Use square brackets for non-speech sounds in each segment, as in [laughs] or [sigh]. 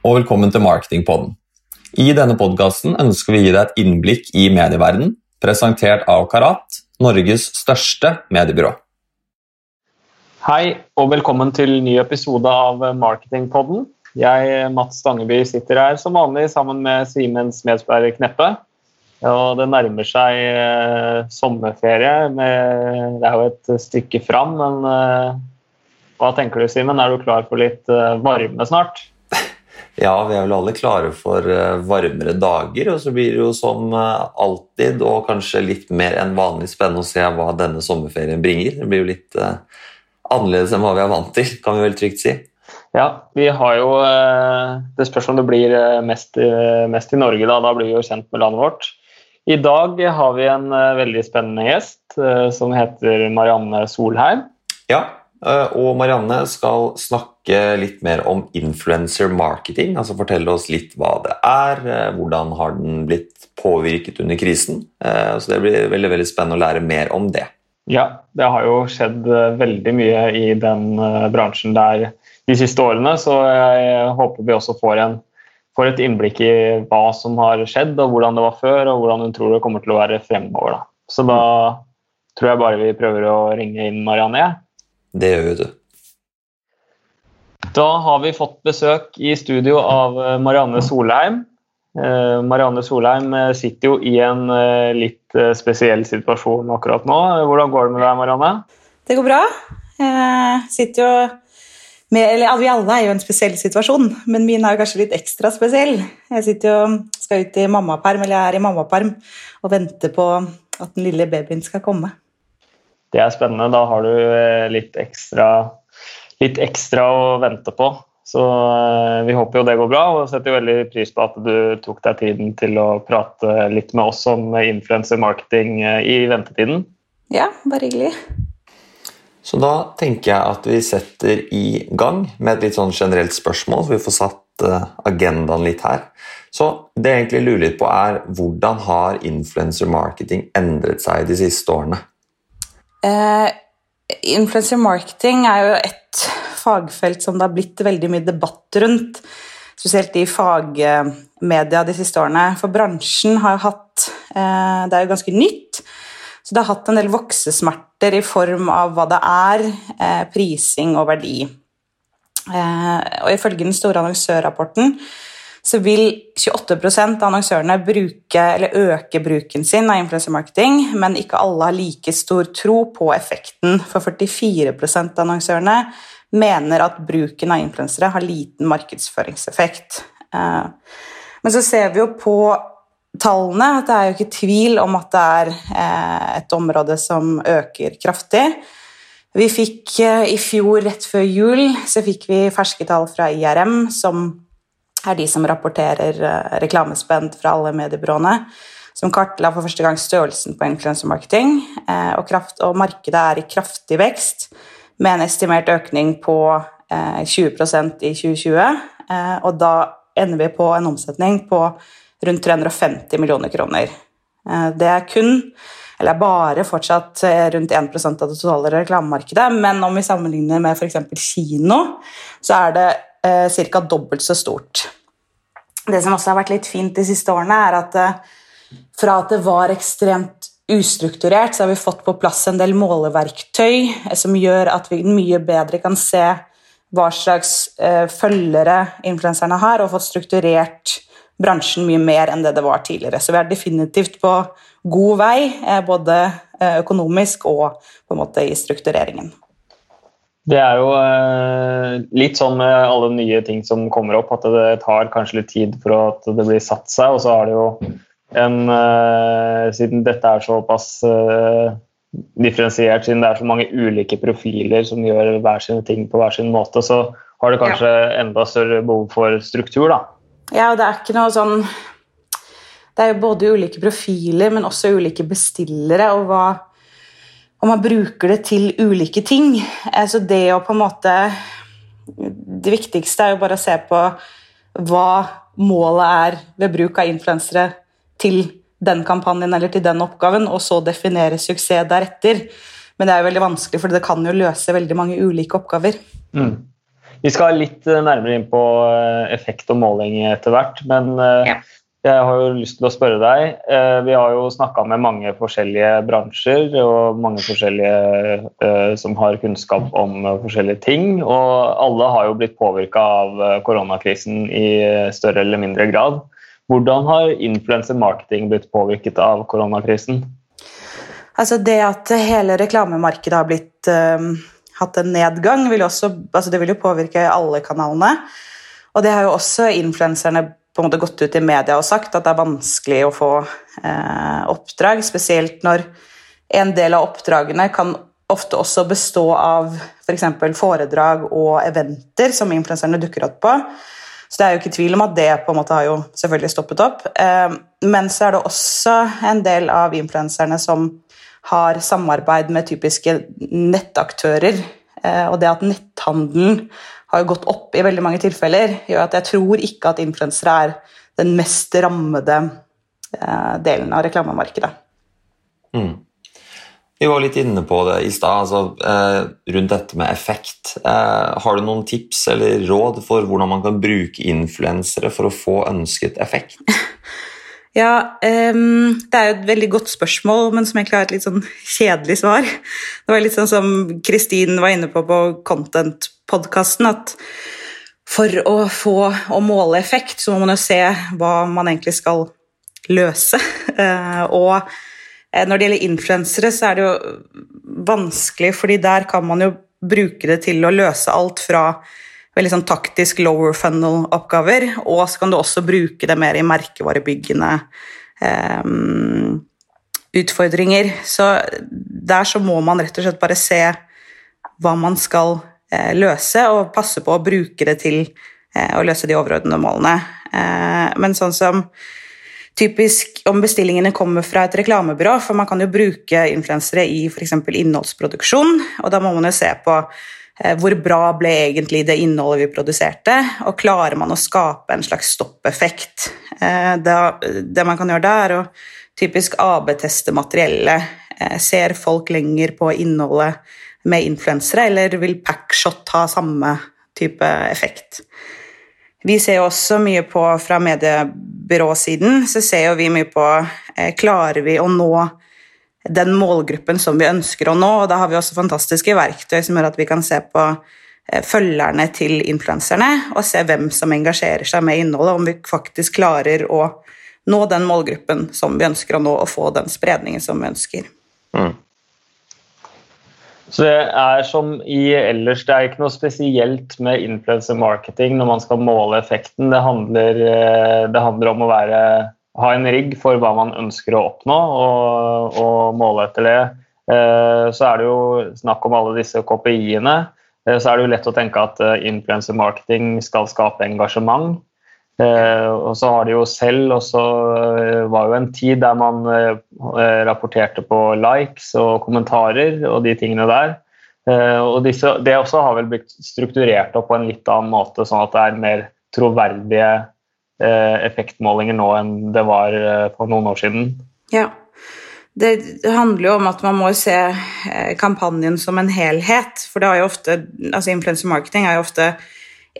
Og velkommen til Marketingpodden. I denne podkasten ønsker vi å gi deg et innblikk i medieverdenen, presentert av Karat, Norges største mediebyrå. Hei, og velkommen til ny episode av Marketingpodden. Jeg, Mats Stangeby, sitter her som vanlig sammen med Simens Smedsberg Kneppe. Og det nærmer seg eh, sommerferie. Med, det er jo et stykke fram, men eh, hva tenker du, Simen? Er du klar for litt eh, varme snart? Ja, vi er vel alle klare for eh, varmere dager. Og så blir det jo som eh, alltid, og kanskje litt mer enn vanlig spennende å se hva denne sommerferien bringer. Det blir jo litt uh, annerledes enn hva vi er vant til, kan vi vel trygt si. Ja, vi har jo Det spørs om det blir mest, mest, i Norge, da. Da blir vi jo kjent med landet vårt. I dag har vi en veldig spennende gjest som heter Marianne Solheim. Ja, og Marianne skal snakke litt mer om influencer marketing. altså Fortelle oss litt hva det er, eh, hvordan har den blitt påvirket under krisen. Eh, så Det blir veldig, veldig spennende å lære mer om det. Ja, det har jo skjedd eh, veldig mye i den bransjen der de siste årene, så jeg håper vi også får, en, får et innblikk i hva som har skjedd, og hvordan det var før, og hvordan hun tror det kommer til å være fremover. Da. Så da tror jeg bare vi prøver å ringe inn Marianne. Det gjør vi, du. Da har vi fått besøk i studio av eh, Marianne Solheim. Eh, Marianne Solheim eh, sitter jo i en litt spesiell situasjon akkurat nå. Hvordan går det med deg, Marianne? Det går bra. Jeg sitter jo med, eller Vi alle er jo i en spesiell situasjon, men min er jo kanskje litt ekstra spesiell. Jeg sitter jo, skal ut i mammaperm, eller jeg er i mammaperm og venter på at den lille babyen skal komme. Det er spennende. Da har du litt ekstra litt ekstra å vente på. Så eh, vi håper jo det går bra, og setter veldig pris på at du tok deg tiden til å prate litt med oss om influencer marketing eh, i ventetiden. Ja, bare hyggelig. Så da tenker jeg at vi setter i gang med et litt sånn generelt spørsmål, så vi får satt eh, agendaen litt her. Så det jeg egentlig lurer litt på, er hvordan har influencer marketing endret seg de siste årene? Eh, influencer marketing er jo et fagfelt som det har blitt veldig mye debatt rundt. Spesielt i fagmedia de siste årene. For bransjen har hatt eh, Det er jo ganske nytt. Så det har hatt en del voksesmerter i form av hva det er, eh, prising og verdi. Eh, og ifølge den store annonsørrapporten så vil 28 av annonsørene bruke, øke bruken sin av influensermarketing, men ikke alle har like stor tro på effekten. For 44 av annonsørene mener at bruken av influensere har liten markedsføringseffekt. Eh, men så ser vi jo på tallene at det er jo ikke tvil om at det er eh, et område som øker kraftig. Vi fikk eh, i fjor, rett før jul, så fikk vi ferske tall fra IRM som er de som rapporterer reklamespent reklamespend fra alle mediebyråene, som kartla for første gang størrelsen på influensermarketing. Uh, og, og markedet er i kraftig vekst, med en estimert økning på uh, 20% i 2020. Uh, og da ender vi på en omsetning på rundt 350 millioner kroner. Det er kun eller bare fortsatt rundt 1% av det totale reklamemarkedet, men om vi sammenligner med f.eks. kino, så er det eh, ca. dobbelt så stort. Det som også har vært litt fint de siste årene, er at eh, fra at det var ekstremt ustrukturert, så har vi fått på plass en del måleverktøy eh, som gjør at vi mye bedre kan se hva slags eh, følgere influenserne har, og fått strukturert bransjen mye mer enn det det var tidligere. Så vi er definitivt på god vei, både økonomisk og i struktureringen. Det er jo eh, litt sånn med alle nye ting som kommer opp, at det tar kanskje litt tid for at det blir satt seg. Og så har det jo en eh, Siden dette er såpass eh, differensiert, siden det er så mange ulike profiler som gjør hver sine ting på hver sin måte, så har det kanskje ja. enda større behov for struktur, da. Ja, og det er ikke noe sånn Det er jo både ulike profiler, men også ulike bestillere, og hva og man bruker det til ulike ting. Så det å på en måte Det viktigste er jo bare å se på hva målet er ved bruk av influensere til den kampanjen eller til den oppgaven, og så definere suksess deretter. Men det er jo veldig vanskelig, for det kan jo løse veldig mange ulike oppgaver. Mm. Vi skal litt nærmere inn på effekt og måling etter hvert, men ja. Jeg har jo lyst til å spørre deg. Vi har jo snakka med mange forskjellige bransjer og mange forskjellige som har kunnskap om forskjellige ting, og alle har jo blitt påvirka av koronakrisen i større eller mindre grad. Hvordan har influencer marketing blitt påvirket av koronakrisen? Altså det at hele reklamemarkedet har blitt, uh, hatt en nedgang, vil også, altså det vil jo påvirke alle kanalene. Og det har jo også influenserne på en måte gått ut i media og sagt, at det er vanskelig å få eh, oppdrag. Spesielt når en del av oppdragene kan ofte også bestå av f.eks. For foredrag og eventer som influenserne dukker opp på. Så det er jo ikke tvil om at det på en måte har jo selvfølgelig stoppet opp. Eh, men så er det også en del av influenserne som har samarbeid med typiske nettaktører. Eh, og det at netthandelen har gått opp i veldig mange tilfeller, gjør at jeg tror ikke at influensere er den mest rammede eh, delen av reklamemarkedet. Mm. Vi var litt inne på det i stad, altså, eh, rundt dette med effekt. Eh, har du noen tips eller råd for hvordan man kan bruke influensere for å få ønsket effekt? [laughs] Ja, um, det er jo et veldig godt spørsmål, men som egentlig har et litt sånn kjedelig svar. Det var litt sånn som Kristin var inne på på Content-podkasten, at for å få og måle effekt, så må man jo se hva man egentlig skal løse. Uh, og Eh, når det gjelder influensere, så er det jo vanskelig, fordi der kan man jo bruke det til å løse alt fra veldig sånn taktisk lower funnel-oppgaver, og så kan du også bruke det mer i merkevarebyggende um, utfordringer. Så der så må man rett og slett bare se hva man skal eh, løse, og passe på å bruke det til eh, å løse de overordnede målene. Eh, men sånn som typisk om bestillingene kommer fra et reklamebyrå, for man kan jo bruke influensere i f.eks. innholdsproduksjon, og da må man jo se på hvor bra ble egentlig det innholdet vi produserte, og klarer man å skape en slags stoppeffekt? Eh, det man kan gjøre da, er å typisk AB-teste materiellet. Eh, ser folk lenger på innholdet med influensere, eller vil Packshot ha samme type effekt? Vi ser også mye på fra mediebyråsiden, så ser jo vi mye på eh, Klarer vi å nå den målgruppen som vi ønsker å nå? Og da har vi også fantastiske verktøy som gjør at vi kan se på eh, følgerne til influenserne og se hvem som engasjerer seg med innholdet, om vi faktisk klarer å nå den målgruppen som vi ønsker å nå, og få den spredningen som vi ønsker. Mm. Så det er som i ellers, det er ikke noe spesielt med influencer marketing når man skal måle effekten. Det handler, eh, det handler om å være, ha en rigg for hva man ønsker å oppnå, og, og, måle etter det. Eh, så er det jo snakk om alle disse KPI-ene. Eh, så er det jo lett å tenke at influencer marketing skal skape engasjement. Eh, og så har de jo selv også så var jo en tid der man eh, rapporterte på likes og kommentarer og de tingene der. og disse, det også har vel blitt strukturert opp på en litt annen måte, sånn at det er mer troverdige effektmålinger nå enn det var for noen år siden. Ja, det handler jo om at man må se kampanjen som en helhet. For det har jo ofte, altså influencer marketing er jo ofte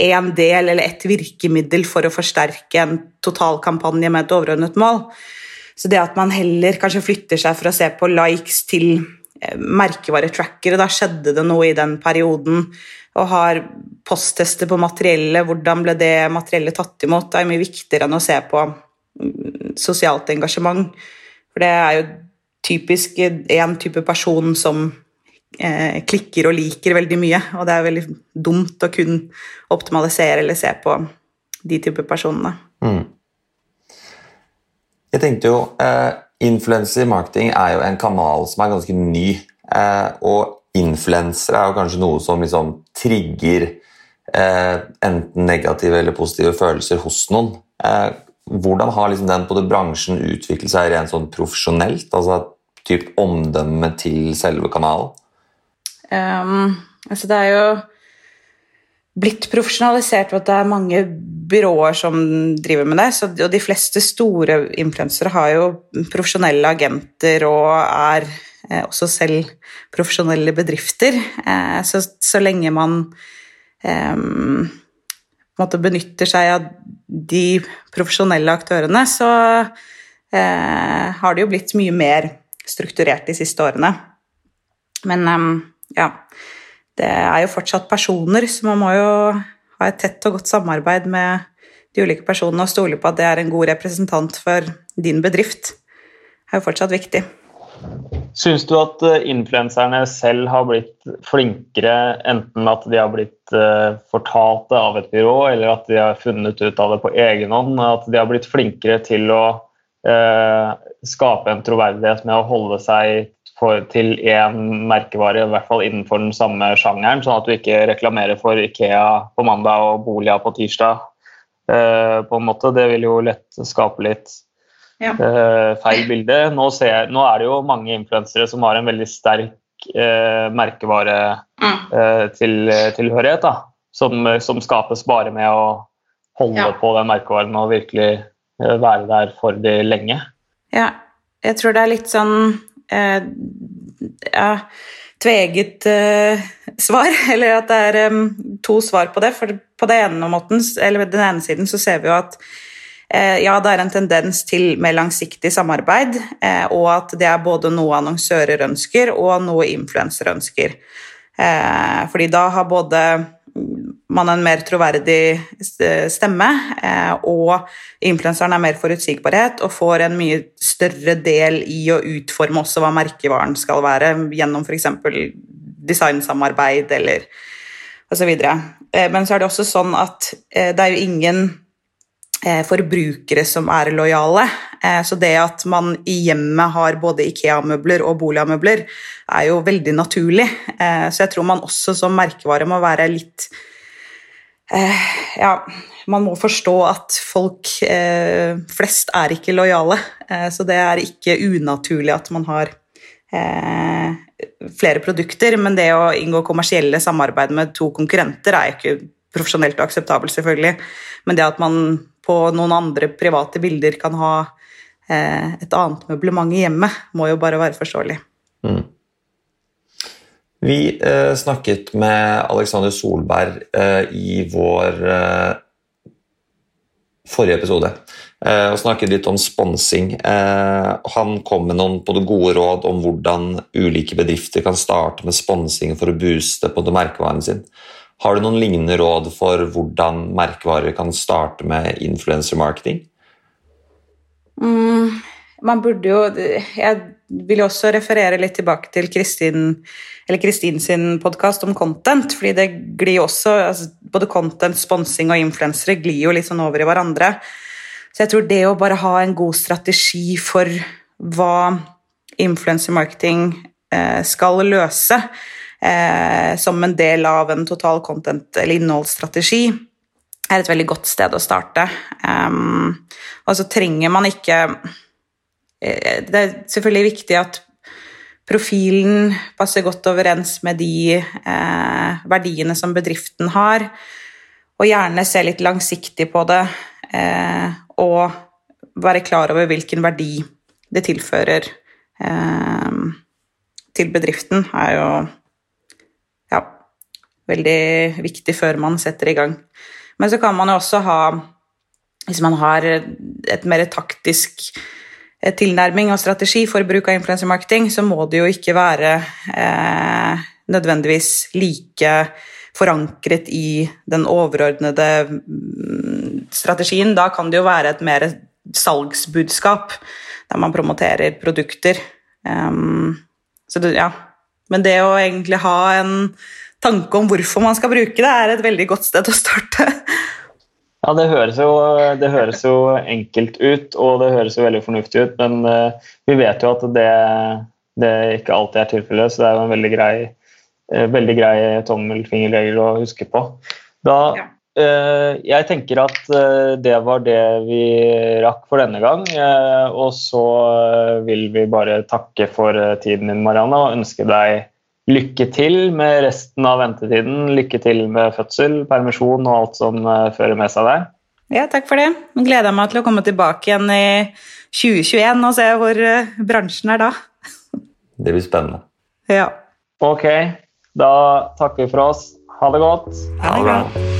én del eller ett virkemiddel for å forsterke en totalkampanje med et overordnet mål. Så det at man heller kanskje flytter seg for å se på likes til eh, merkevaretrackere, da skjedde det noe i den perioden, og har posttester på materiellet, hvordan ble det materiellet tatt imot, det er mye viktigere enn å se på mm, sosialt engasjement. For det er jo typisk én type person som eh, klikker og liker veldig mye. Og det er veldig dumt å kun optimalisere eller se på de type personene. Mm. Jeg tenkte jo eh, Influencer marketing er jo en kanal som er ganske ny. Eh, og influensere er jo kanskje noe som liksom trigger enten negative eller positive følelser hos noen. Eh, hvordan har liksom den både bransjen utviklet seg rent sånn profesjonelt? altså typ omdømme til selve kanalen? Um, altså det er jo blitt profesjonalisert ved at det er mange byråer som driver med det. Så, og de fleste store influensere har jo profesjonelle agenter og er eh, også selv profesjonelle bedrifter. Eh, så, så, lenge man um, benytter seg av de profesjonelle aktørene, så eh, har det jo blitt mye mer strukturert de siste årene. Men um, ja Det er jo fortsatt personer, så man må jo ha et tett og godt samarbeid med de ulike personene og stole på at det er en god representant for din bedrift. Det er jo fortsatt viktig. Syns du at eh, influenserne selv har blitt flinkere, enten at de har blitt uh, fortalt det av et byrå, eller at de har funnet ut av det på egen hånd? At de har blitt flinkere til å uh, skape en troverdighet med å holde seg for, til én merkevare, i hvert fall innenfor den samme sjangeren, sånn at du ikke reklamerer for Ikea på mandag og Bolia på tirsdag? På en måte. Det vil jo lett skape litt ja. uh, feil bilde. Nå, ser, nå, er det jo mange influensere som har en veldig sterk uh, merkevaretilhørighet, mm. som, som, skapes bare med å holde ja. på den merkevaren og virkelig være der for de lenge. Ja, jeg tror det er litt sånn ja, tveget uh, svar, [laughs] eller at det er um, to svar på det. For på den ene, måten, eller den ene siden så ser vi jo at Eh, ja, det er en tendens til mer langsiktig samarbeid, eh, og at det er både noe annonsører ønsker, og noe influensere ønsker. Eh, fordi da har både man en mer troverdig stemme, og influenseren er mer forutsigbarhet og får en mye større del i å utforme også hva merkevaren skal være, gjennom f.eks. designsamarbeid eller osv. Men så er det også sånn at det er jo ingen Eh, forbrukere som er lojale. Eh, så det at man i hjemmet har både Ikea-møbler og Bolia-møbler, er jo veldig naturlig. Eh, så jeg tror man også som merkevare må være litt Ja, man må forstå at folk flest er ikke lojale. Så det er ikke unaturlig at man har flere produkter, men det å inngå kommersielle samarbeid med to konkurrenter er ikke profesjonelt og akseptabelt, selvfølgelig. Men det at man på noen andre private bilder kan ha eh, et annet møblement i hjemmet, må jo bare være forståelig. Mm. Vi eh, snakket med Alexander Solberg eh, i vår eh, forrige episode eh, og snakket litt om sponsing. Eh, han kom med noen både gode råd om hvordan ulike bedrifter kan starte med sponsing for å booste på merkevaren sin. Har du noen lignende råd for hvordan merkevarer kan starte med influensermarketing? Mm, man burde jo Jeg vil også referere litt tilbake til Kristin Kristin sin podkast om content. fordi det glir også, altså Både content, sponsing og influensere glir jo litt sånn over i hverandre. Så jeg tror det å bare ha en god strategi for hva influensermarketing eh, skal løse, eh, som en del av en total content- eller innholdsstrategi, er et veldig godt sted å starte. Um, og så trenger man ikke eh, Det er selvfølgelig viktig at profilen passer godt overens med de eh, verdiene som bedriften har, og gjerne se litt langsiktig på det, eh, og være klar over hvilken verdi det tilfører eh, til bedriften, er jo veldig viktig før man setter i gang. Men så kan man jo også ha Hvis man har et mer taktisk eh, tilnærming og strategi for bruk av influensermarketing, så må det jo ikke være eh, nødvendigvis like forankret i den overordnede mm, strategien. Da kan det jo være et mer salgsbudskap, der man promoterer produkter. Um, så det, ja. Men det å egentlig ha en tanke om hvorfor man skal bruke det, er et veldig godt sted å starte. Ja, det høres, jo, det høres jo enkelt ut, og det høres jo veldig fornuftig ut, men uh, vi vet jo at det, det ikke alltid er tilfellet, så det er jo en veldig grei, uh, veldig grei tommelfingerregel å huske på. Da, ja. uh, jeg tenker at det var det vi rakk for denne gang, og så vil vi bare takke for tiden din, Marianne, og ønske deg lykke til med resten av ventetiden. Lykke til med fødsel, permisjon og alt som uh, fører med seg der. Ja, takk for det. Jeg gleder meg til å komme tilbake igjen i 2021 og se hvor uh, bransjen er da. [laughs] det blir spennende. Ja. Ok, da takker vi for oss. Ha det godt. Ha det bra.